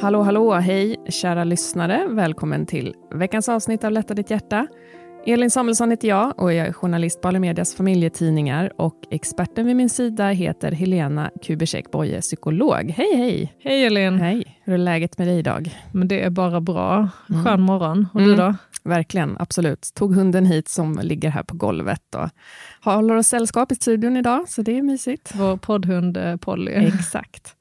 Hallå, hallå, hej kära lyssnare. Välkommen till veckans avsnitt av Lätta ditt hjärta. Elin Samuelsson heter jag och jag är journalist på Alamedias familjetidningar och experten vid min sida heter Helena Kubicek Boye, psykolog. Hej, hej! Hej Elin! Hej! Hur är läget med dig idag? Men det är bara bra. Skön morgon. Och du då? Verkligen, absolut. Tog hunden hit som ligger här på golvet och håller oss sällskap i studion idag, så det är mysigt. Vår poddhund eh, Polly. Exakt.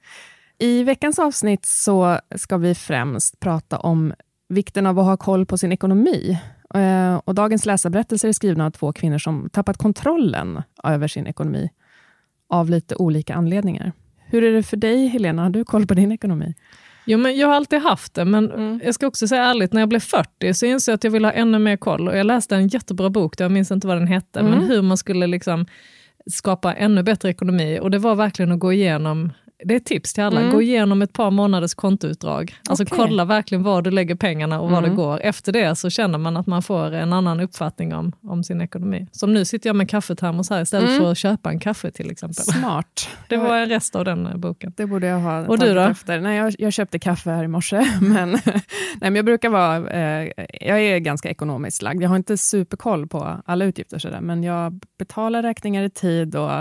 I veckans avsnitt så ska vi främst prata om vikten av att ha koll på sin ekonomi. Eh, Och dagens läsarberättelser är skrivna av två kvinnor som tappat kontrollen över sin ekonomi av lite olika anledningar. Hur är det för dig, Helena? Har du koll på din ekonomi? Jo, men jag har alltid haft det, men Mm. jag ska också säga ärligt, när jag blev 40 så insåg jag att jag ville ha ännu mer koll. Och jag läste en jättebra bok, jag minns inte vad den hette, Mm. men hur man skulle liksom skapa ännu bättre ekonomi. Och det var verkligen att gå igenom det är ett tips till alla. Mm. Gå igenom ett par månaders kontoutdrag. Alltså Okej. kolla verkligen var du lägger pengarna och var Mm. det går. Efter det så känner man att man får en annan uppfattning om, om sin ekonomi. Som nu sitter jag med kaffetermos här istället Mm. för att köpa en kaffe till exempel. Smart. Det var en rest av den eh, boken. Det borde jag ha Och du då? efter. Nej, jag, jag köpte kaffe här i morse, men, nej, men jag brukar vara... Eh, jag är ganska ekonomiskt lagd. Jag har inte superkoll på alla utgifter, sådär, men jag betalar räkningar i tid och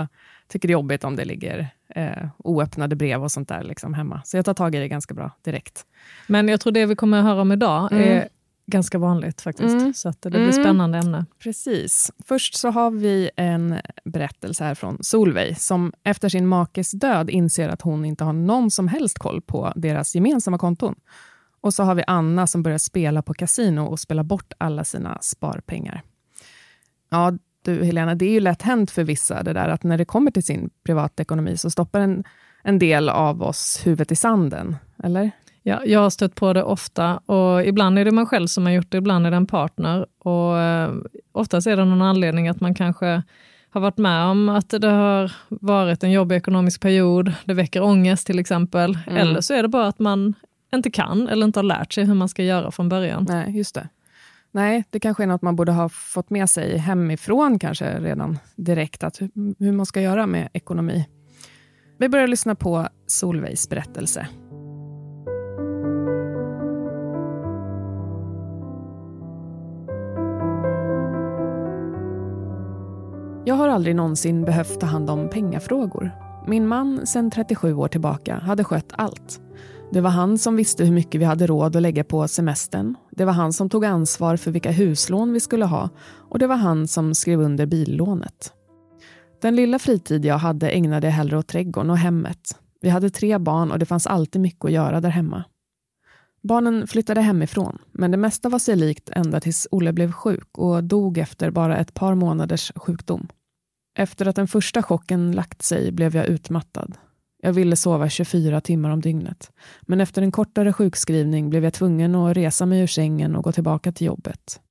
tycker det är jobbigt om det ligger eh, oöppnade brev och sånt där liksom, hemma. Så jag tar tag i det ganska bra direkt. Men jag tror det vi kommer att höra om idag Mm. är ganska vanligt faktiskt. Mm. Så att det blir Mm. spännande ämne. Precis. Först så har vi en berättelse här från Solveig, som efter sin makes död inser att hon inte har någon som helst koll på deras gemensamma konton. Och så har vi Anna som börjar spela på kasino och spela bort alla sina sparpengar. Ja, du Helena, det är ju lätt hänt för vissa det där att när det kommer till sin privatekonomi så stoppar en, en del av oss huvudet i sanden, eller? Ja, jag har stött på det ofta och ibland är det man själv som har gjort det, ibland är det en partner. Och eh, oftast är det någon anledning att man kanske har varit med om att det har varit en jobbig ekonomisk period, det väcker ångest till exempel. Mm. Eller så är det bara att man inte kan eller inte har lärt sig hur man ska göra från början. Nej, just det. Nej, det kanske är något man borde ha fått med sig hemifrån kanske redan direkt, att hur, man ska göra med ekonomi. Vi börjar lyssna på Solveigs berättelse. Jag har aldrig någonsin behövt ta hand om pengafrågor. Min man sedan 37 år tillbaka hade skött allt. Det var han som visste hur mycket vi hade råd att lägga på semestern. Det var han som tog ansvar för vilka huslån vi skulle ha och det var han som skrev under billånet. Den lilla fritid jag hade ägnade jag hellre åt trädgården och hemmet. Vi hade tre barn och det fanns alltid mycket att göra där hemma. Barnen flyttade hemifrån, men det mesta var sig likt ända tills Olle blev sjuk och dog efter bara ett par månaders sjukdom. Efter att den första chocken lagt sig blev jag utmattad. Jag ville sova 24 timmar om dygnet. Men efter en kortare sjukskrivning blev jag tvungen att resa mig ur sängen och gå tillbaka till jobbet.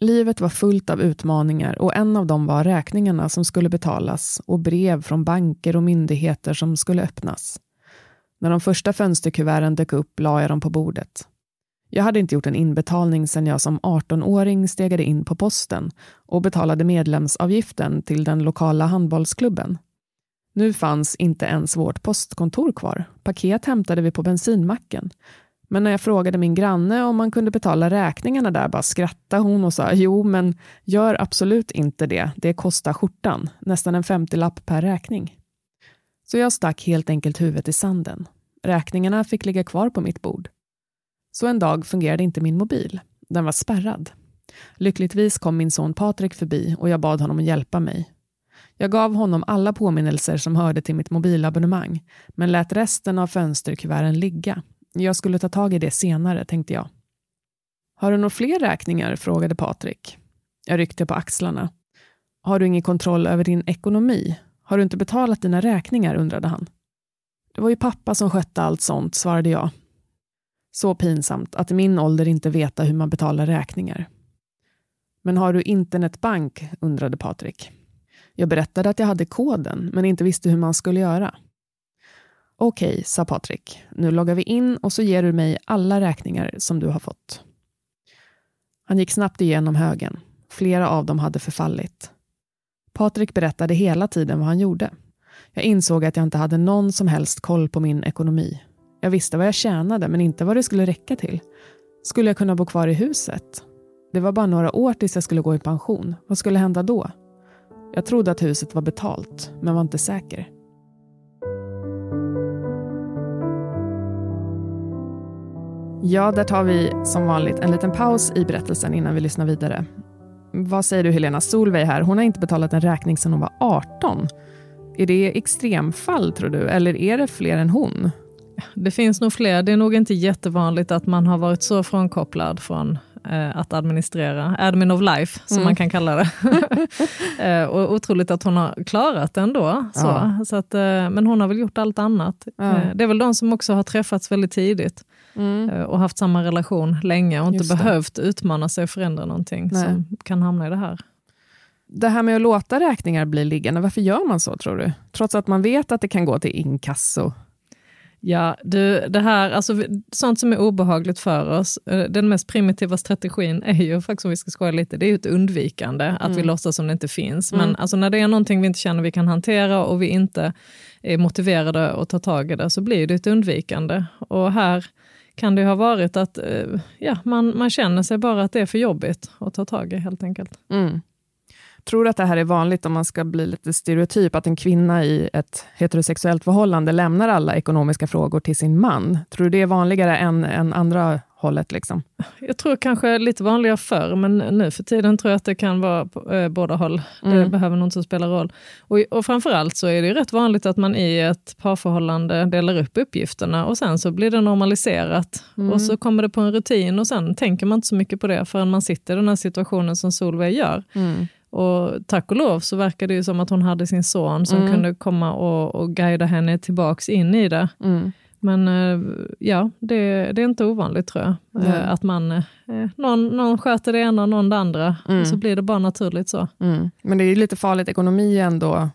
Livet var fullt av utmaningar och en av dem var räkningarna som skulle betalas och brev från banker och myndigheter som skulle öppnas. När de första fönsterkuverten dök upp la jag dem på bordet. Jag hade inte gjort en inbetalning sedan jag som 18-åring stegade in på posten och betalade medlemsavgiften till den lokala handbollsklubben. Nu fanns inte ens vårt postkontor kvar. Paket hämtade vi på bensinmacken. Men när jag frågade min granne om man kunde betala räkningarna där bara skrattade hon och sa jo, men gör absolut inte det. Det kostar skjortan, nästan en 50-lapp per räkning. Så jag stack helt enkelt huvudet i sanden. Räkningarna fick ligga kvar på mitt bord. Så en dag fungerade inte min mobil. Den var spärrad. Lyckligtvis kom min son Patrik förbi och jag bad honom att hjälpa mig. Jag gav honom alla påminnelser som hörde till mitt mobilabonnemang, men lät resten av fönsterkuverten ligga. Jag skulle ta tag i det senare, tänkte jag. Har du några fler räkningar? frågade Patrik. Jag ryckte på axlarna. Har du ingen kontroll över din ekonomi? Har du inte betalat dina räkningar? undrade han. Det var ju pappa som skötte allt sånt, svarade jag. Så pinsamt att i min ålder inte veta hur man betalar räkningar. Men har du internetbank? undrade Patrik. Jag berättade att jag hade koden, men inte visste hur man skulle göra. Okej, okay, sa Patrik. Nu loggar vi in och så ger du mig alla räkningar som du har fått. Han gick snabbt igenom högen. Flera av dem hade förfallit. Patrik berättade hela tiden vad han gjorde. Jag insåg att jag inte hade någon som helst koll på min ekonomi. Jag visste vad jag tjänade, men inte vad det skulle räcka till. Skulle jag kunna bo kvar i huset? Det var bara några år tills jag skulle gå i pension. Vad skulle hända då? Jag trodde att huset var betalt, men var inte säker. Ja, där tar vi som vanligt en liten paus i berättelsen innan vi lyssnar vidare. Vad säger du Helena? Solveig här, hon har inte betalat en räkning sedan hon var 18. Är det extremfall tror du, eller är det fler än hon? Det finns nog fler. Det är nog inte jättevanligt att man har varit så frånkopplad från att administrera, admin of life som mm. man kan kalla det. eh, och otroligt att hon har klarat det ändå. Så. Ja. Så att, eh, men hon har väl gjort allt annat. Ja. Eh, det är väl de som också har träffats väldigt tidigt mm. Eh, och haft samma relation länge och inte behövt utmana sig och förändra någonting Nej. som kan hamna i det här. Det här med att låta räkningar bli liggande, varför gör man så tror du? Trots att man vet att det kan gå till inkasso Ja, du, det här, alltså, sånt som är obehagligt för oss, eh, den mest primitiva strategin är ju faktiskt, om vi ska skoja lite, det är ju ett undvikande, att mm. vi låtsas som det inte finns. Men mm. alltså, när det är någonting vi inte känner vi kan hantera och vi inte är motiverade att ta tag i det, så blir det ett undvikande. Och här kan det ha varit att eh, ja, man, man känner sig bara att det är för jobbigt att ta tag i helt enkelt. Mm. Tror du att det här är vanligt om man ska bli lite stereotyp, att en kvinna i ett heterosexuellt förhållande lämnar alla ekonomiska frågor till sin man? Tror du det är vanligare än, än andra hållet? Liksom? Jag tror kanske lite vanligare förr, men nu för tiden tror jag att det kan vara på eh, båda håll. Mm. Det behöver nog inte spela roll. Och, och framförallt så är det rätt vanligt att man i ett parförhållande delar upp uppgifterna och sen så blir det normaliserat. Mm. Och så kommer det på en rutin och sen tänker man inte så mycket på det förrän man sitter i den här situationen som Solveig gör. Mm. Och tack och lov så verkar det ju som att hon hade sin son som mm. kunde komma och, och guida henne tillbaks in i det. Mm. Men eh, ja, det, det, är inte ovanligt tror jag. Mm. Att man, eh, någon, någon sköter det ena och någon det andra. Och mm. så blir det bara naturligt så. Mm. Men det är lite farligt, ekonomi ändå.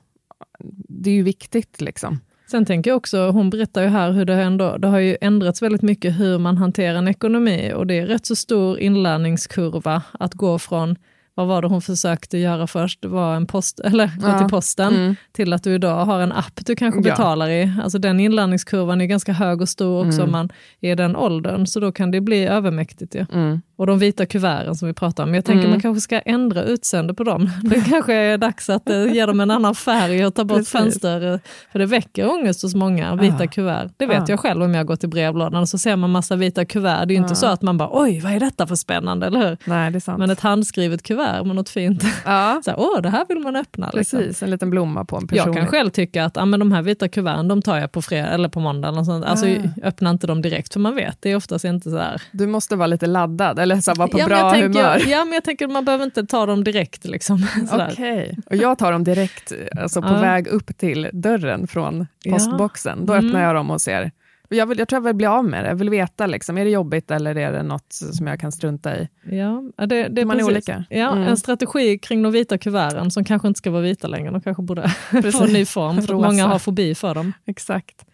Det är ju viktigt liksom. Sen tänker jag också, hon berättar ju här hur det ändå, det har ju ändrats väldigt mycket hur man hanterar en ekonomi och det är rätt så stor inlärningskurva att gå från vad var det hon försökte göra först? Det var en post, eller gå ja. till posten, mm. till att du idag har en app du kanske betalar ja. i. Alltså den inlärningskurvan är ganska hög och stor också mm. om man är i den åldern, så då kan det bli övermäktigt. Ja. Mm. Och de vita kuverten som vi pratar om. Jag tänker mm. man kanske ska ändra utseende på dem. Det kanske är dags att uh, ge dem en annan färg och ta bort Precis. fönster. Eh, för det väcker ångest hos många, vita ah. kuvert. Det vet ah. jag själv om jag går till brevlådan och så ser man massa vita kuvert. Det är ju ah. inte så att man bara oj, vad är detta för spännande, eller hur? Nej, det är sant. Men ett handskrivet kuvert med något fint. Ja. så här, Åh, det här vill man öppna. Liksom. Precis, en liten blomma på en person. Jag kan själv tycka att ah, men de här vita kuverten, de tar jag på fredag eller på måndag. Eller sånt. Alltså, öppna inte dem direkt, för man vet, det är oftast inte så här. Du måste vara lite laddad, eller så vara på ja, bra tänker, humör. Ja, men jag tänker man behöver inte ta dem direkt. Liksom, okay. och jag tar dem direkt, alltså på ja. väg upp till dörren från postboxen. Då mm. öppnar jag dem och ser. Jag, vill, jag tror jag vill bli av med det. Jag vill veta, liksom, är det jobbigt eller är det något som jag kan strunta i? Ja, det, det man är olika. Ja, mm. En strategi kring de vita kuverten som kanske inte ska vara vita längre. De kanske borde få en ny form, för många har fobi för dem. Exakt.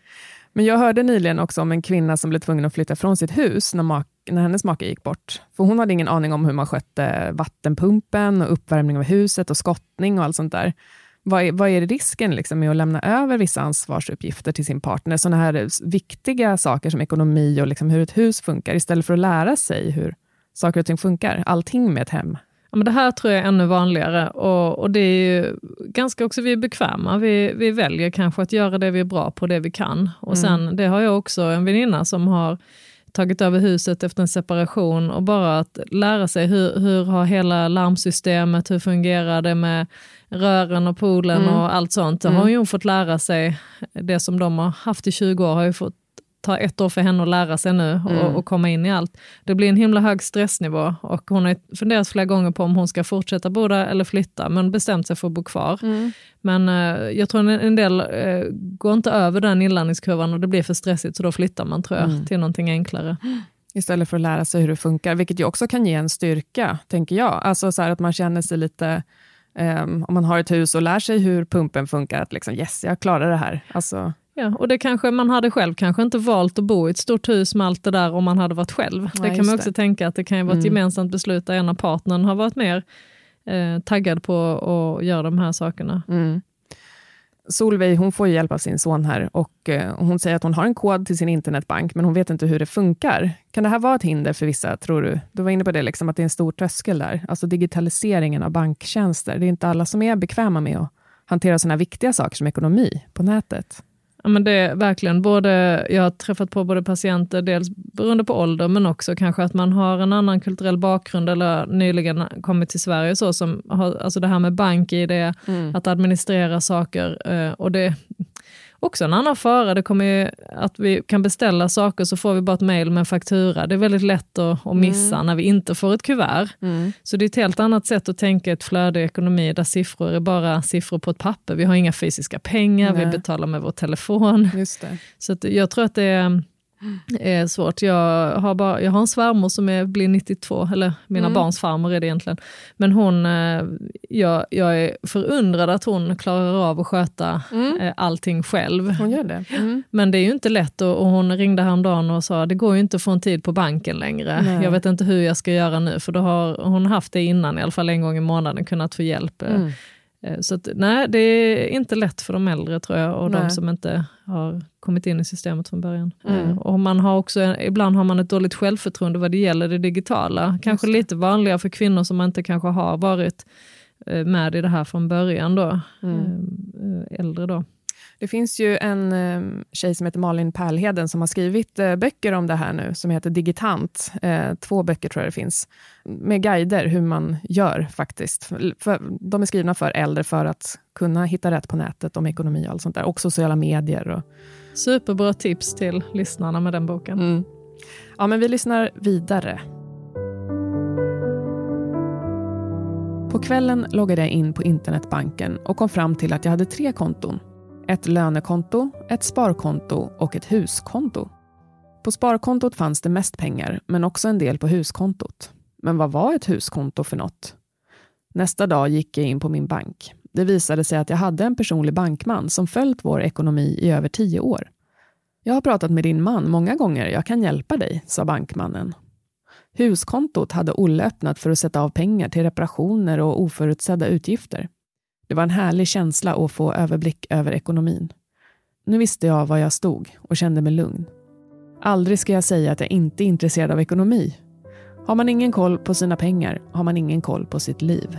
Men jag hörde nyligen också om en kvinna som blev tvungen att flytta från sitt hus när, när hennes make gick bort. För hon hade ingen aning om hur man skötte vattenpumpen och uppvärmning av huset och skottning och allt sånt där. Vad är, vad är risken liksom med att lämna över vissa ansvarsuppgifter till sin partner? Sådana här viktiga saker som ekonomi och liksom hur ett hus funkar, istället för att lära sig hur saker och ting funkar. Allting med ett hem. Ja, men det här tror jag är ännu vanligare och, och det är ganska också, vi är bekväma. Vi, vi väljer kanske att göra det vi är bra på, det vi kan. Och sen, det har jag också en väninna som har tagit över huset efter en separation och bara att lära sig hur, hur har hela larmsystemet, hur fungerar det med rören och poolen Mm. och allt sånt. Det har hon fått lära sig. Det som de har haft i 20 år har ju fått ta ett år för henne att lära sig nu och, Mm. och komma in i allt. Det blir en himla hög stressnivå och hon har funderat flera gånger på om hon ska fortsätta bo där eller flytta, men bestämt sig för att bo kvar. Men eh, jag tror en, del eh, går inte över den inlärningskurvan och det blir för stressigt, så då flyttar man tror jag Mm. till någonting enklare. Istället för att lära sig hur det funkar, vilket ju också kan ge en styrka, tänker jag. Alltså så att man känner sig lite, ehm, om man har ett hus och lär sig hur pumpen funkar, att liksom yes, jag klarar det här. Alltså, Ja, och det kanske man hade själv kanske inte valt att bo i ett stort hus med allt det där om man hade varit själv. Nej, det kan man också det. tänka att det kan ju vara ett Mm. gemensamt beslut där ena partnern har varit mer eh, taggad på att göra de här sakerna. mm. Solveig hon får hjälp av sin son här och eh, hon säger att hon har en kod till sin internetbank, men hon vet inte hur det funkar. Kan det här vara ett hinder för vissa, tror du? Du var inne på det, liksom, att det är en stor tröskel där. Alltså digitaliseringen av banktjänster. Det är inte alla som är bekväma med att hantera sådana viktiga saker som ekonomi på nätet. Ja, men det är verkligen både, jag har träffat på både patienter, dels beroende på ålder, men också kanske att man har en annan kulturell bakgrund eller nyligen kommit till Sverige, så som har, alltså det här med bank-id, att administrera saker. eh, Och det också en annan fara, det kommer ju att vi kan beställa saker så får vi bara ett mejl med en faktura. Det är väldigt lätt att, att missa när vi inte får ett kuvert. Så det är ett helt annat sätt att tänka ett flöde i ekonomi där siffror är bara siffror på ett papper. Vi har inga fysiska pengar, vi Nej. betalar med vår telefon. Just det. Så jag tror att det är, är svårt. Jag har, bara, jag har en svärmor som är, blir 92, eller mina barns farmor är det egentligen. Men hon, eh, jag, jag är förundrad att hon klarar av att sköta eh, allting själv. Hon gör det. Mm. Men det är ju inte lätt och, och hon ringde häromdagen och sa det går ju inte att få en tid på banken längre. Nej. Jag vet inte hur jag ska göra nu för då har hon haft det innan, i alla fall en gång i månaden, kunnat få hjälp. eh, Mm. Eh, Så att, nej, det är inte lätt för de äldre tror jag och Nej. de som inte har kommit in i systemet från början. Mm. Eh, Och man har också, ibland har man ett dåligt självförtroende vad det gäller det digitala. Kanske lite vanligare för kvinnor som inte kanske har varit eh, med i det här från början då. Mm. Äldre då. Det finns ju en eh, tjej som heter Malin Pärlheden som har skrivit eh, böcker om det här nu, som heter Digitant. Eh, två böcker tror jag det finns, med guider hur man gör faktiskt. För, de är skrivna för äldre för att kunna hitta rätt på nätet om ekonomi och allt sånt där. Och sociala medier. Och, Superbra tips till lyssnarna med den boken. mm. Ja, men vi lyssnar vidare. På kvällen loggade jag in på internetbanken och kom fram till att jag hade tre konton. Ett lönekonto, ett sparkonto och ett huskonto. På sparkontot fanns det mest pengar, men också en del på huskontot. Men vad var ett huskonto för något? Nästa dag gick jag in på min bank. Det visade sig att jag hade en personlig bankman som följt vår ekonomi i över tio år. Jag har pratat med din man många gånger, jag kan hjälpa dig, sa bankmannen. Huskontot hade Olle öppnat för att sätta av pengar till reparationer och oförutsedda utgifter. Det var en härlig känsla att få överblick över ekonomin. Nu visste jag var jag stod och kände mig lugn. Aldrig ska jag säga att jag inte är intresserad av ekonomi. Har man ingen koll på sina pengar har man ingen koll på sitt liv.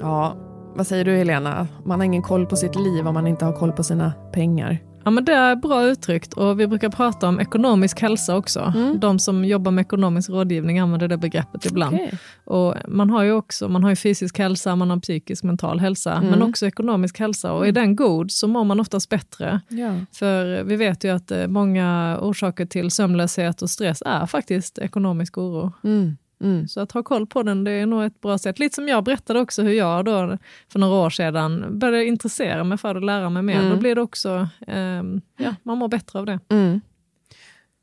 Ja, vad säger du Helena? Man har ingen koll på sitt liv om man inte har koll på sina pengar. Ja, men det är bra uttryckt och vi brukar prata om ekonomisk hälsa också. Mm. De som jobbar med ekonomisk rådgivning använder det begreppet ibland. Okej. Och man har ju också man har ju fysisk hälsa, man har psykisk mental hälsa, Mm. men också ekonomisk hälsa. Och är den god så mår man oftast bättre. Ja. För vi vet ju att eh, många orsaker till sömnlöshet och stress är faktiskt ekonomisk oro. Mm. Mm. Så att ha koll på den, det är nog ett bra sätt. Lite som jag berättade också hur jag då för några år sedan började intressera mig för det och lära mig mer. Mm. Då blir det också, ehm, ja, man mår bättre av det. Mm.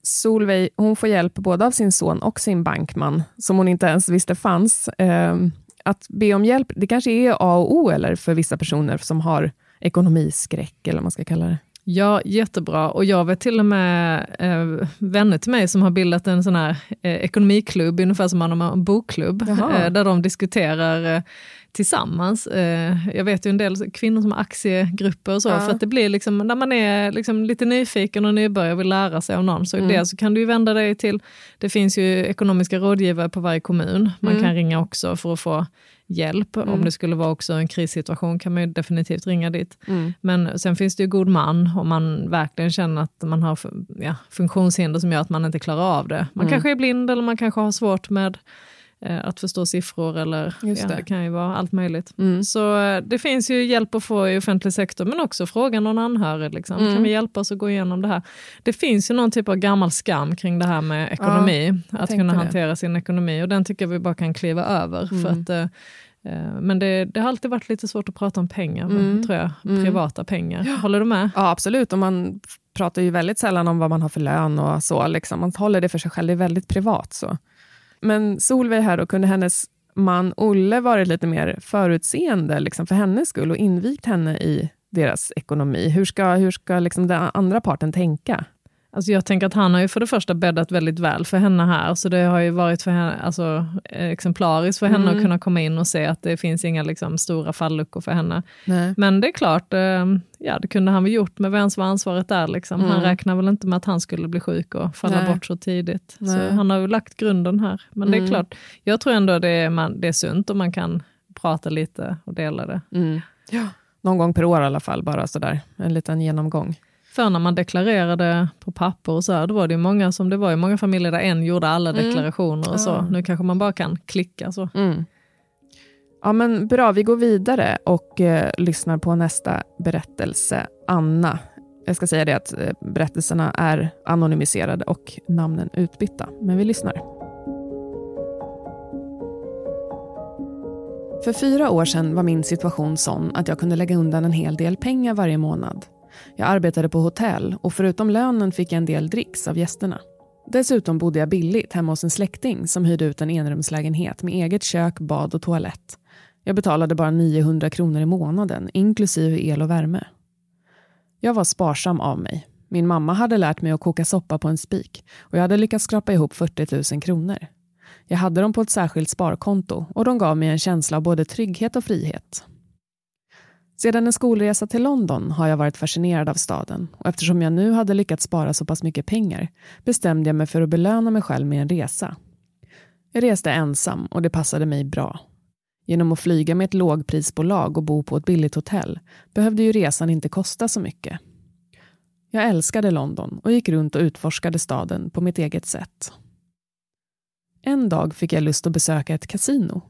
Solveig hon får hjälp både av sin son och sin bankman, som hon inte ens visste fanns. Ehm, att be om hjälp, det kanske är A och O eller för vissa personer som har ekonomiskräck, eller vad man ska kalla det. Ja, jättebra. Och jag vet till och med eh, vänner till mig som har bildat en sån här eh, ekonomiklubb, ungefär som man har en bokklubb, eh, där de diskuterar eh, tillsammans. Eh, jag vet ju en del kvinnor som har aktiegrupper och så, ja. för att det blir liksom, när man är liksom lite nyfiken och nybörjare och vill lära sig av någon, så mm. det så kan du vända dig till, det finns ju ekonomiska rådgivare på varje kommun, man mm. kan ringa också för att få hjälp. Mm. Om det skulle vara också en krissituation kan man definitivt ringa dit. Mm. Men sen finns det ju god man om man verkligen känner att man har ja, funktionshinder som gör att man inte klarar av det. Man mm. kanske är blind eller man kanske har svårt med Eh, att förstå siffror eller ja, det. kan ju vara allt möjligt. Mm. Så eh, det finns ju hjälp att få i offentlig sektor men också fråga någon anhörig. Liksom. Mm. Kan vi hjälpa oss att gå igenom det här? Det finns ju någon typ av gammal skam kring det här med ekonomi, ja, att kunna hantera det. sin ekonomi och den tycker jag vi bara kan kliva över. Mm. För att, eh, men det, det, har alltid varit lite svårt att prata om pengar, mm. tror jag. Mm. Privata pengar. Ja. Håller du med? Ja, absolut. Och man pratar ju väldigt sällan om vad man har för lön och så. Liksom. Man håller det för sig själv, det är väldigt privat. så. Men Solveig här då, kunde hennes man Olle varit lite mer förutseende liksom för hennes skull och invigt henne i deras ekonomi? Hur ska, hur ska liksom den andra parten tänka? Alltså jag tänker att han har ju för det första bäddat väldigt väl för henne här, så det har ju varit för henne, alltså, exemplariskt för henne mm. att kunna komma in och se att det finns inga liksom, stora falluckor för henne. Nej. Men det är klart, eh, ja det kunde han väl gjort, men vems var ansvaret där? Liksom? Mm. Han räknar väl inte med att han skulle bli sjuk och falla Nej. bort så tidigt. Nej. Så han har ju lagt grunden här. Men mm. det är mm. klart, jag tror ändå det är, man, det är sunt om man kan prata lite och dela det. Mm. Ja. Någon gång per år i alla fall, bara sådär, en liten genomgång. För när man deklarerade på papper och så här, då var det många som det var i många familjer där en gjorde alla mm. deklarationer och så. Nu kanske man bara kan klicka så. Mm. Ja men bra, vi går vidare och eh, lyssnar på nästa berättelse. Anna. Jag ska säga det att eh, berättelserna är anonymiserade och namnen utbytta, men vi lyssnar. För fyra år sedan var min situation sån att jag kunde lägga undan en hel del pengar varje månad. Jag arbetade på hotell och förutom lönen fick jag en del dricks av gästerna. Dessutom bodde jag billigt hemma hos en släkting som hyrde ut en enrumslägenhet med eget kök, bad och toalett. Jag betalade bara 900 kronor i månaden, inklusive el och värme. Jag var sparsam av mig. Min mamma hade lärt mig att koka soppa på en spik och jag hade lyckats skrapa ihop 40 000 kronor. Jag hade dem på ett särskilt sparkonto och de gav mig en känsla av både trygghet och frihet. Sedan en skolresa till London har jag varit fascinerad av staden och eftersom jag nu hade lyckats spara så pass mycket pengar bestämde jag mig för att belöna mig själv med en resa. Jag reste ensam och det passade mig bra. Genom att flyga med ett lågprisbolag och bo på ett billigt hotell behövde ju resan inte kosta så mycket. Jag älskade London och gick runt och utforskade staden på mitt eget sätt. En dag fick jag lust att besöka ett kasino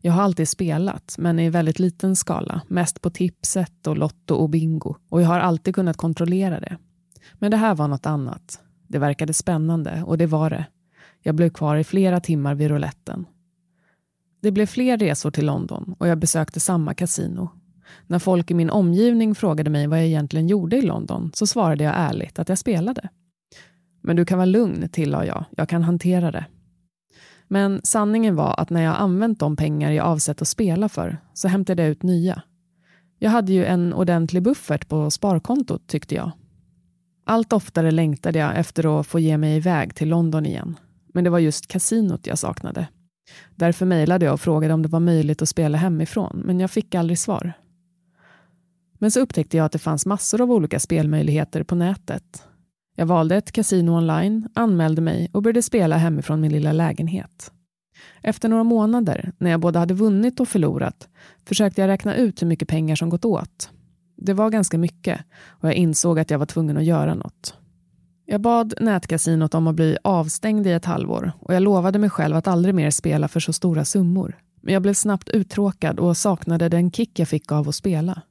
jag har alltid spelat, men i väldigt liten skala. Mest på tipset och lotto och bingo. Och jag har alltid kunnat kontrollera det. Men det här var något annat. Det verkade spännande, och det var det. Jag blev kvar i flera timmar vid rouletten. Det blev fler resor till London och jag besökte samma kasino. När folk i min omgivning frågade mig vad jag egentligen gjorde i London så svarade jag ärligt att jag spelade. Men du kan vara lugn, tillade jag. Jag kan hantera det. Men sanningen var att när jag använt de pengar jag avsett att spela för så hämtade jag ut nya. Jag hade ju en ordentlig buffert på sparkontot tyckte jag. Allt oftare längtade jag efter att få ge mig iväg till London igen. Men det var just kasinot jag saknade. Därför mejlade jag och frågade om det var möjligt att spela hemifrån, men jag fick aldrig svar. Men så upptäckte jag att det fanns massor av olika spelmöjligheter på nätet jag valde ett kasino online, anmälde mig och började spela hemifrån min lilla lägenhet. Efter några månader, när jag både hade vunnit och förlorat, försökte jag räkna ut hur mycket pengar som gått åt. Det var ganska mycket och jag insåg att jag var tvungen att göra något. Jag bad nätkasinot om att bli avstängd i ett halvår och jag lovade mig själv att aldrig mer spela för så stora summor. Men jag blev snabbt uttråkad och saknade den kick jag fick av att spela.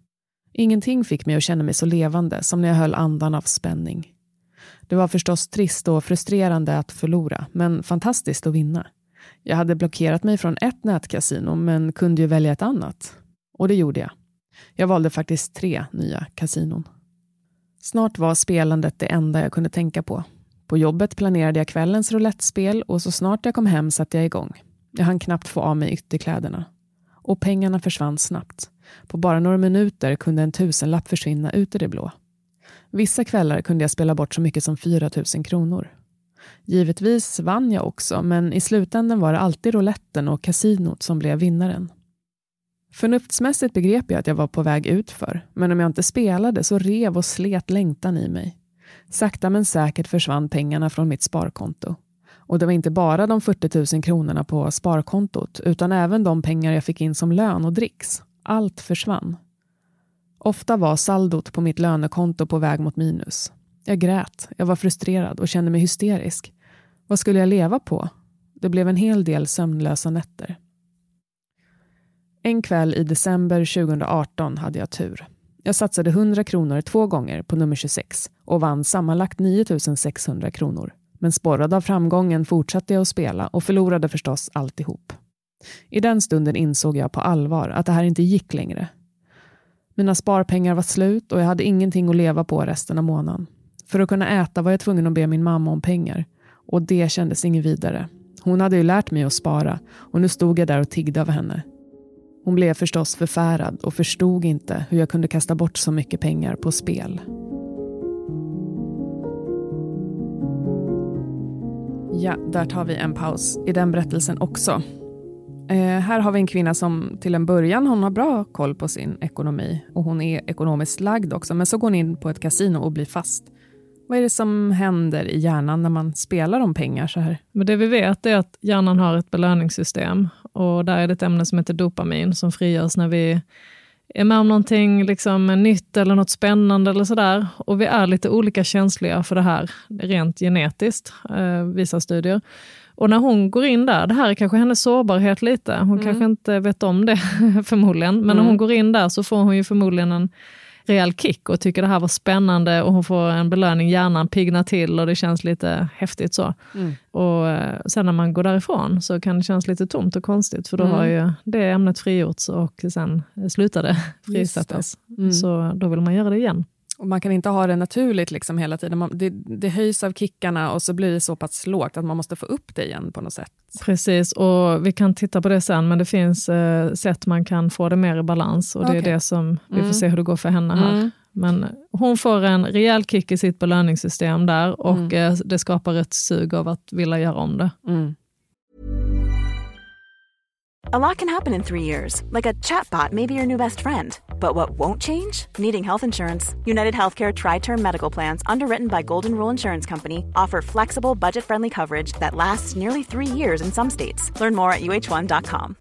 Ingenting fick mig att känna mig så levande som när jag höll andan av spänning. Det var förstås trist och frustrerande att förlora, men fantastiskt att vinna. Jag hade blockerat mig från ett nätkasino, men kunde ju välja ett annat. Och det gjorde jag. Jag valde faktiskt tre nya kasinon. Snart var spelandet det enda jag kunde tänka på. På jobbet planerade jag kvällens roulettspel och så snart jag kom hem satte jag igång. Jag hann knappt få av mig ytterkläderna. Och pengarna försvann snabbt. På bara några minuter kunde en tusenlapp försvinna ut i det blå. Vissa kvällar kunde jag spela bort så mycket som 4 000 kronor. Givetvis vann jag också, men i slutändan var det alltid rouletten och kasinot som blev vinnaren. Förnuftsmässigt begrep jag att jag var på väg utför, men om jag inte spelade så rev och slet längtan i mig. Sakta men säkert försvann pengarna från mitt sparkonto. Och det var inte bara de 40 000 kronorna på sparkontot, utan även de pengar jag fick in som lön och dricks. Allt försvann. Ofta var saldot på mitt lönekonto på väg mot minus. Jag grät, jag var frustrerad och kände mig hysterisk. Vad skulle jag leva på? Det blev en hel del sömnlösa nätter. En kväll i december 2018 hade jag tur. Jag satsade 100 kronor två gånger på nummer 26 och vann sammanlagt 9 600 kronor. Men sporrad av framgången fortsatte jag att spela och förlorade förstås alltihop. I den stunden insåg jag på allvar att det här inte gick längre. Mina sparpengar var slut och jag hade ingenting att leva på resten av månaden. För att kunna äta var jag tvungen att be min mamma om pengar. Och det kändes inget vidare. Hon hade ju lärt mig att spara och nu stod jag där och tiggde av henne. Hon blev förstås förfärad och förstod inte hur jag kunde kasta bort så mycket pengar på spel. Ja, där tar vi en paus i den berättelsen också. Eh, här har vi en kvinna som till en början hon har bra koll på sin ekonomi och hon är ekonomiskt lagd också, men så går hon in på ett kasino och blir fast. Vad är det som händer i hjärnan när man spelar om pengar så här? Men det vi vet är att hjärnan har ett belöningssystem och där är det ett ämne som heter dopamin som frigörs när vi är med om någonting liksom, nytt eller något spännande eller sådär. Och vi är lite olika känsliga för det här rent genetiskt, eh, visar studier. Och när hon går in där, det här är kanske hennes sårbarhet lite, hon mm. kanske inte vet om det förmodligen, men mm. när hon går in där så får hon ju förmodligen en rejäl kick och tycker det här var spännande och hon får en belöning, hjärnan piggnar till och det känns lite häftigt så. Mm. Och eh, sen när man går därifrån så kan det kännas lite tomt och konstigt för då mm. har ju det ämnet frigjorts och sen slutar det frisättas. Mm. Så då vill man göra det igen. Och man kan inte ha det naturligt liksom hela tiden. Man, det, det höjs av kickarna och så blir det så pass lågt att man måste få upp det igen på något sätt. Precis, och vi kan titta på det sen, men det finns eh, sätt man kan få det mer i balans och det okay. är det som vi mm. får se hur det går för henne här. Mm. Men hon får en rejäl kick i sitt belöningssystem där och mm. eh, det skapar ett sug av att vilja göra om det. Mm. A lot can happen in three years, like a chatbot may be your new best friend. But what won't change? Needing health insurance. United Healthcare Tri Term Medical Plans, underwritten by Golden Rule Insurance Company, offer flexible, budget friendly coverage that lasts nearly three years in some states. Learn more at uh1.com.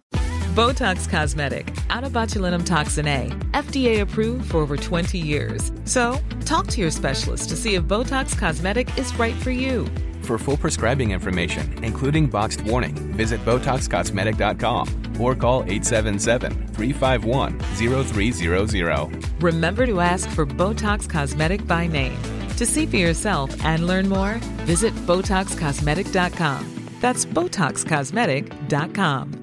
Botox Cosmetic, out of botulinum toxin A, FDA approved for over 20 years. So, talk to your specialist to see if Botox Cosmetic is right for you. For full prescribing information, including boxed warning, visit BotoxCosmetic.com or call 877-351-0300. Remember to ask for Botox Cosmetic by name. To see for yourself and learn more, visit BotoxCosmetic.com. That's BotoxCosmetic.com.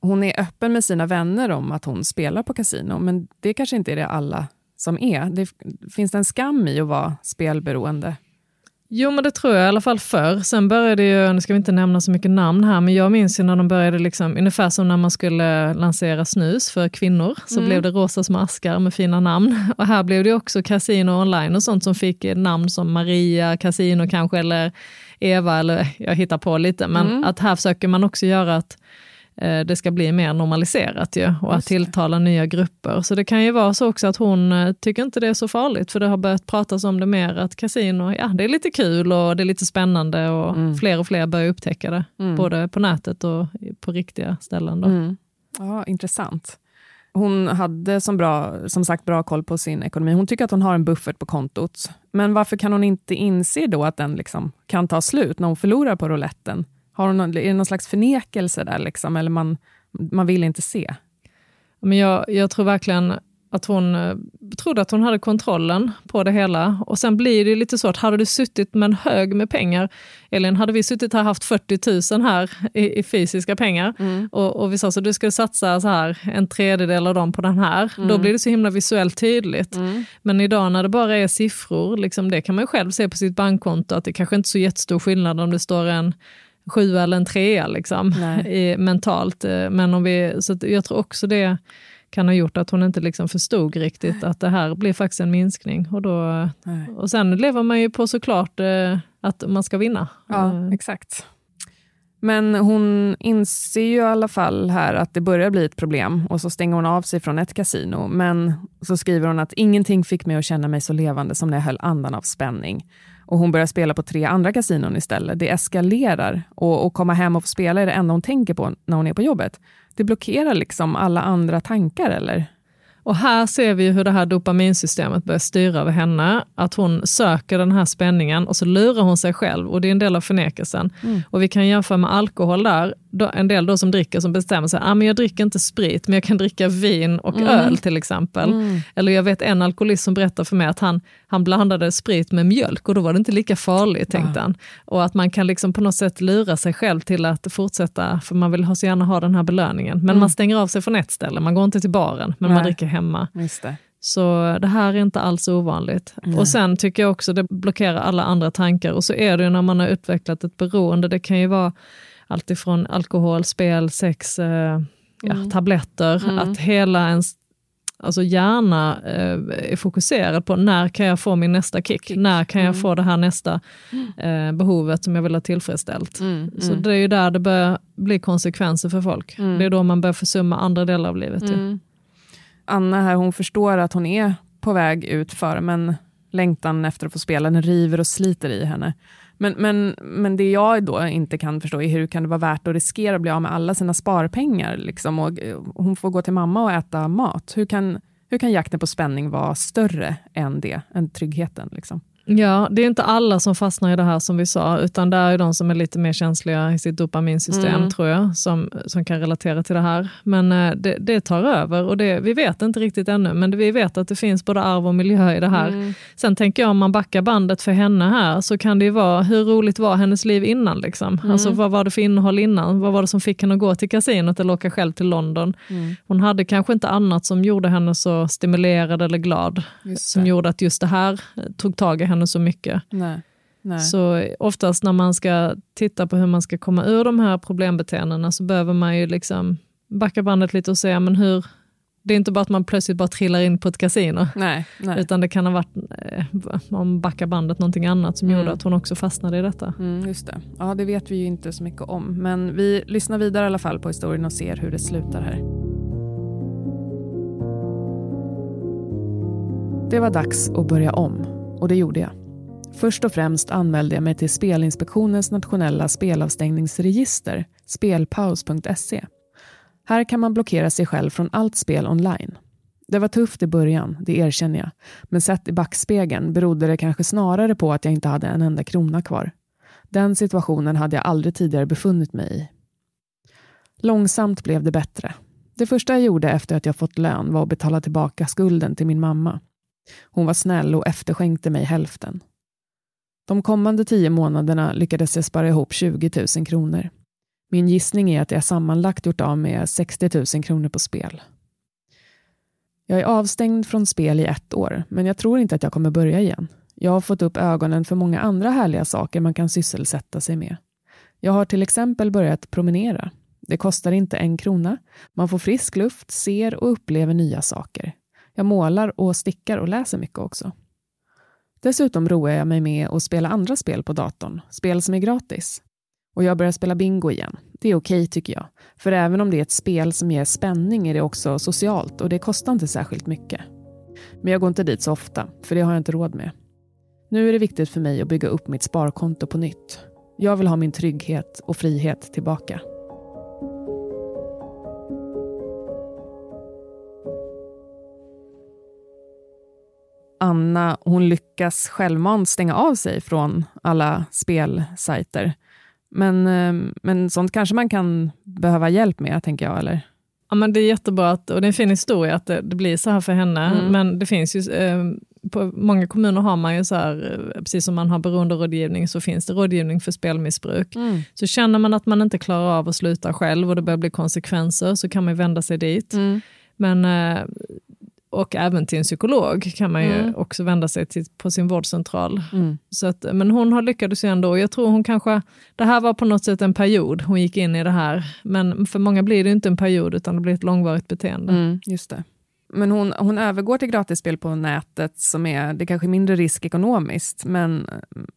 Hon är öppen med sina vänner om att hon spelar på kasino, men det kanske inte är det alla som är. Det, finns det en skam i att vara spelberoende? Jo, men det tror jag i alla fall förr. Sen började ju, nu ska vi inte nämna så mycket namn här, men jag minns ju när de började, liksom, ungefär som när man skulle lansera snus för kvinnor, så mm. blev det rosa små askar med fina namn. Och här blev det också Casino online och sånt som fick namn som Maria Casino kanske, eller Eva, eller jag hittar på lite, men mm. att här försöker man också göra att det ska bli mer normaliserat ju, och att tilltala nya grupper. Så det kan ju vara så också att hon eh, tycker inte det är så farligt, för det har börjat pratas om det mer, att kasino, ja det är lite kul och det är lite spännande och mm. fler och fler börjar upptäcka det, mm. både på nätet och på riktiga ställen. Då. Mm. Ja, intressant. Hon hade som, bra, som sagt bra koll på sin ekonomi. Hon tycker att hon har en buffert på kontot. Men varför kan hon inte inse då att den liksom kan ta slut när hon förlorar på rouletten? Har hon, är det någon slags förnekelse där, liksom, eller man, man vill inte se? Men jag, jag tror verkligen att hon eh, trodde att hon hade kontrollen på det hela. Och sen blir det lite så att hade du suttit med en hög med pengar, Elin, hade vi suttit här haft 40 000 här i, i fysiska pengar mm. och, och, vi sa så du ska satsa så här en tredjedel av dem på den här, mm. då blir det så himla visuellt tydligt. Mm. Men idag när det bara är siffror, liksom, det kan man själv se på sitt bankkonto, att det kanske inte är så jättestor skillnad om det står en sjua eller en trea liksom, i, mentalt. Eh, men om vi, så jag tror också det kan ha gjort att hon inte liksom förstod riktigt att det här blir faktiskt en minskning. Och, då, Nej. och sen lever man ju på såklart eh, att man ska vinna. Ja, Eh, exakt. Men hon inser ju i alla fall här att det börjar bli ett problem och så stänger hon av sig från ett kasino. Men så skriver hon att ingenting fick mig att känna mig så levande som när jag höll andan av spänning. Och hon börjar spela på tre andra kasinon istället. Det eskalerar och, och komma hem och få spela är det enda hon tänker på när hon är på jobbet. Det blockerar liksom alla andra tankar eller? Och här ser vi hur det här dopaminsystemet börjar styra över henne. Att hon söker den här spänningen och så lurar hon sig själv och det är en del av förnekelsen. Och vi kan jämföra med alkohol där. En del då som dricker som bestämmer sig, ah, men jag dricker inte sprit men jag kan dricka vin och öl till exempel. Eller jag vet en alkoholist som berättar för mig att han, han blandade sprit med mjölk och då var det inte lika farligt tänkte han. Och att man kan liksom på något sätt lura sig själv till att fortsätta, för man vill så gärna ha den här belöningen. Men man stänger av sig från ett ställe, man går inte till baren men man Nej. dricker hemma. Så det här är inte alls ovanligt. Och sen tycker jag också det blockerar alla andra tankar. Och så är det ju när man har utvecklat ett beroende. Det kan ju vara allt ifrån alkohol, spel, sex, eh, ja, tabletter. Att hela ens alltså hjärna eh, är fokuserad på när kan jag få min nästa kick? När kan jag få det här nästa eh, behovet som jag vill ha tillfredsställt? Så det är ju där det börjar bli konsekvenser för folk. Det är då man börjar försumma andra delar av livet. ju. Anna här, hon förstår att hon är på väg ut för men längtan efter att få spela, den river och sliter i henne. Men, men, men det jag då inte kan förstå är hur kan det vara värt att riskera att bli av med alla sina sparpengar? Liksom, och eh, hon får gå till mamma och äta mat. Hur kan, hur kan jakten på spänning vara större än det, än tryggheten? Liksom? Ja, det är inte alla som fastnar i det här som vi sa, utan det är de som är lite mer känsliga i sitt dopaminsystem, Mm. tror jag, som, som kan relatera till det här. Men eh, det, det tar över och det, vi vet inte riktigt ännu, men det, vi vet att det finns både arv och miljö i det här. Mm. Sen tänker jag, om man backar bandet för henne här, så kan det ju vara, hur roligt var hennes liv innan? Liksom? Mm. Alltså, vad var det för innehåll innan? Vad var det som fick henne att gå till kasinot eller åka själv till London? Mm. Hon hade kanske inte annat som gjorde henne så stimulerad eller glad, som gjorde att just det här eh, tog tag i henne så mycket. Nej. Nej. Så oftast när man ska titta på hur man ska komma ur de här problembeteendena så behöver man ju liksom backa bandet lite och säga, men hur... Det är inte bara att man plötsligt bara trillar in på ett kasino, Nej, nej. utan det kan ha varit, eh, om backar bandet, någonting annat som Mm. gjorde att hon också fastnade i detta. Mm, just det. Ja, det vet vi ju inte så mycket om. Men vi lyssnar vidare i alla fall på historien och ser hur det slutar här. Det var dags att börja om och det gjorde jag. Först och främst anmälde jag mig till Spelinspektionens nationella spelavstängningsregister, spelpaus.se. Här kan man blockera sig själv från allt spel online. Det var tufft i början, det erkänner jag. Men sett i backspegeln berodde det kanske snarare på att jag inte hade en enda krona kvar. Den situationen hade jag aldrig tidigare befunnit mig i. Långsamt blev det bättre. Det första jag gjorde efter att jag fått lön var att betala tillbaka skulden till min mamma. Hon var snäll och efterskänkte mig hälften. De kommande tio månaderna lyckades jag spara ihop 20 000 kronor. Min gissning är att jag sammanlagt gjort av med 60 000 kronor på spel. Jag är avstängd från spel i ett år, men jag tror inte att jag kommer börja igen. Jag har fått upp ögonen för många andra härliga saker man kan sysselsätta sig med. Jag har till exempel börjat promenera. Det kostar inte en krona. Man får frisk luft, ser och upplever nya saker. Jag målar och stickar och läser mycket också. Dessutom roar jag mig med att spela andra spel på datorn, spel som är gratis. Och jag börjar spela bingo igen. Det är okej tycker jag. För även om det är ett spel som ger spänning är det också socialt och det kostar inte särskilt mycket. Men jag går inte dit så ofta, för det har jag inte råd med. Nu är det viktigt för mig att bygga upp mitt sparkonto på nytt. Jag vill ha min trygghet och frihet tillbaka. Anna, hon lyckas självmant stänga av sig från alla spelsajter. Men, eh, men sånt kanske man kan behöva hjälp med, tänker jag, eller? Ja, men det är jättebra, att, och det är en fin historia att det, det blir så här för henne. Mm. Men det finns ju, eh, på många kommuner har man ju så här, eh, precis som man har beroenderådgivning, så finns det rådgivning för spelmissbruk. Så känner man att man inte klarar av att sluta själv och det börjar bli konsekvenser, så kan man vända sig dit. Men eh, och även till en psykolog kan man ju Mm. också vända sig till på sin vårdcentral. Så att, men hon har lyckats ju ändå. Jag tror hon kanske, det här var på något sätt en period hon gick in i det här. Men för många blir det inte en period utan det blir ett långvarigt beteende. Mm, just det. Men hon, hon övergår till gratisspel på nätet som är, det kanske är mindre risk ekonomiskt, men,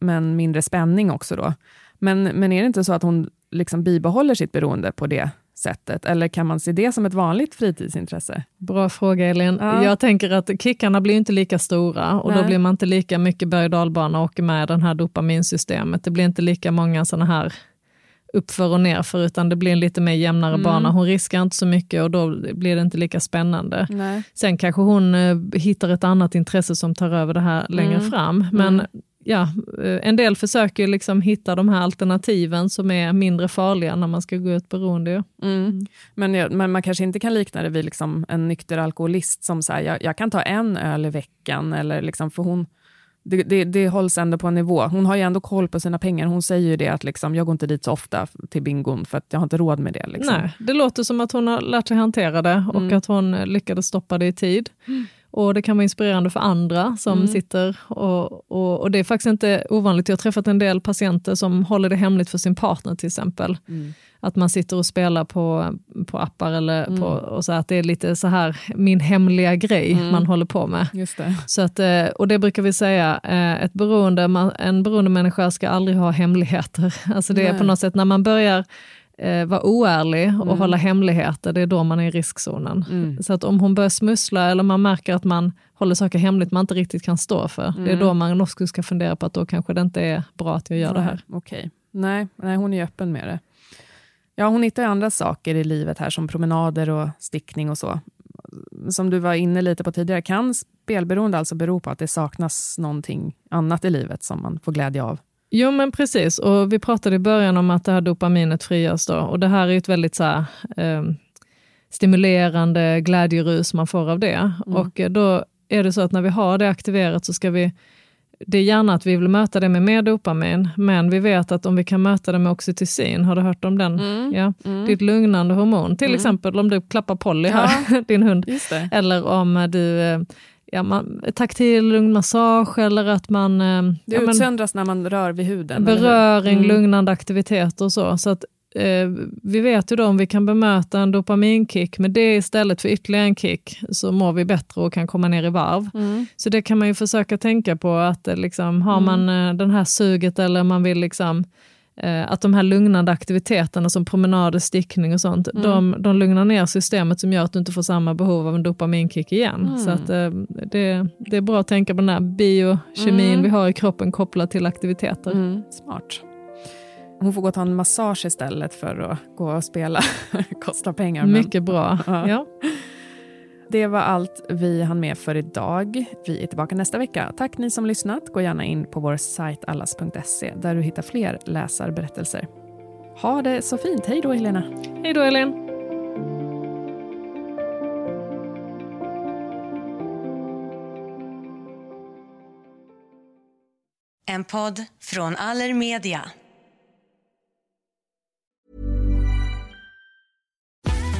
men mindre spänning också då. Men, men är det inte så att hon liksom bibehåller sitt beroende på det sättet? Eller kan man se det som ett vanligt fritidsintresse? Bra fråga Elin. Ja. Jag tänker att kickarna blir inte lika stora och då Nej. blir man inte lika mycket berg och dalbana och åker med i det här dopaminsystemet. Det blir inte lika många sådana här uppför och nerför utan det blir en lite mer jämnare Mm. bana. Hon riskar inte så mycket och då blir det inte lika spännande. Nej. Sen kanske hon eh, hittar ett annat intresse som tar över det här längre Mm. fram. Men ja, eh, en del försöker liksom hitta de här alternativen som är mindre farliga när man ska gå ut beroende. Mm. Men, jag- men man kanske inte kan likna det vid liksom en nykter alkoholist som säger jag, jag kan ta en öl i veckan, eller liksom, för hon, det, det, det hålls ändå på en nivå. Hon har ju ändå koll på sina pengar. Hon säger ju det att liksom, jag går inte dit så ofta till bingon för att jag har inte råd med det. Liksom. Nej, det låter som att hon har lärt sig hantera det och Mm. att hon lyckades stoppa det i tid. Och det kan vara inspirerande för andra som Mm. sitter och, och, och det är faktiskt inte ovanligt. Jag har träffat en del patienter som håller det hemligt för sin partner till exempel. Mm. Att man sitter och spelar på, på appar eller på, och så att det är lite så här min hemliga grej Mm. man håller på med. Just det. Så att, eh, och det brukar vi säga, eh, ett beroende, en beroende människa ska aldrig ha hemligheter. Alltså det är Nej. på något sätt när man börjar eh, vara oärlig och Mm. hålla hemligheter, det är då man är i riskzonen. Mm. Så att om hon börjar smussla eller man märker att man håller saker hemligt man inte riktigt kan stå för, det är Mm. då man också ska fundera på att då kanske det inte är bra att jag gör det här. Okej. Nej, nej, hon är öppen med det. Ja, hon hittar ju andra saker i livet här, som promenader och stickning och så. Som du var inne lite på tidigare, kan spelberoende alltså bero på att det saknas någonting annat i livet som man får glädje av? Jo men precis, och vi pratade i början om att det här dopaminet frigörs då, och det här är ett väldigt så här, eh, stimulerande glädjerus man får av det. Och eh, då är det så att när vi har det aktiverat så ska vi, det är gärna att vi vill möta det med mer dopamin, men vi vet att om vi kan möta det med oxytocin, har du hört om den? Ja, Det är ett lugnande hormon, till exempel om du klappar Polly här, din hund, eller om du eh, Ja, man, taktil lugn massage eller att man... eh, Det ja, men- utsöndras när man rör vid huden. beröring, Mm. lugnande aktivitet och så. så att, eh, vi vet ju då om vi kan bemöta en dopaminkick med det istället för ytterligare en kick så mår vi bättre och kan komma ner i varv. Mm. Så det kan man ju försöka tänka på att eh, liksom, har man eh, den här suget eller man vill liksom eh, att de här lugnande aktiviteterna som promenader, stickning och sånt, Mm. de, de lugnar ner systemet som gör att du inte får samma behov av en dopaminkick igen. Mm. Så att, eh, det, det är bra att tänka på den här biokemin Mm. vi har i kroppen kopplat till aktiviteter. Mm. Smart. Hon får gå och ta en massage istället för att gå och spela. Kostar pengar. men- Mycket bra. Ja. Ja. Det var allt vi hann med för idag. Vi är tillbaka nästa vecka. Tack ni som lyssnat. Gå gärna in på vår sajt allas.se där du hittar fler läsarberättelser. Ha det så fint. Hej då Helena. Hej då Elin! En podd från Allermedia.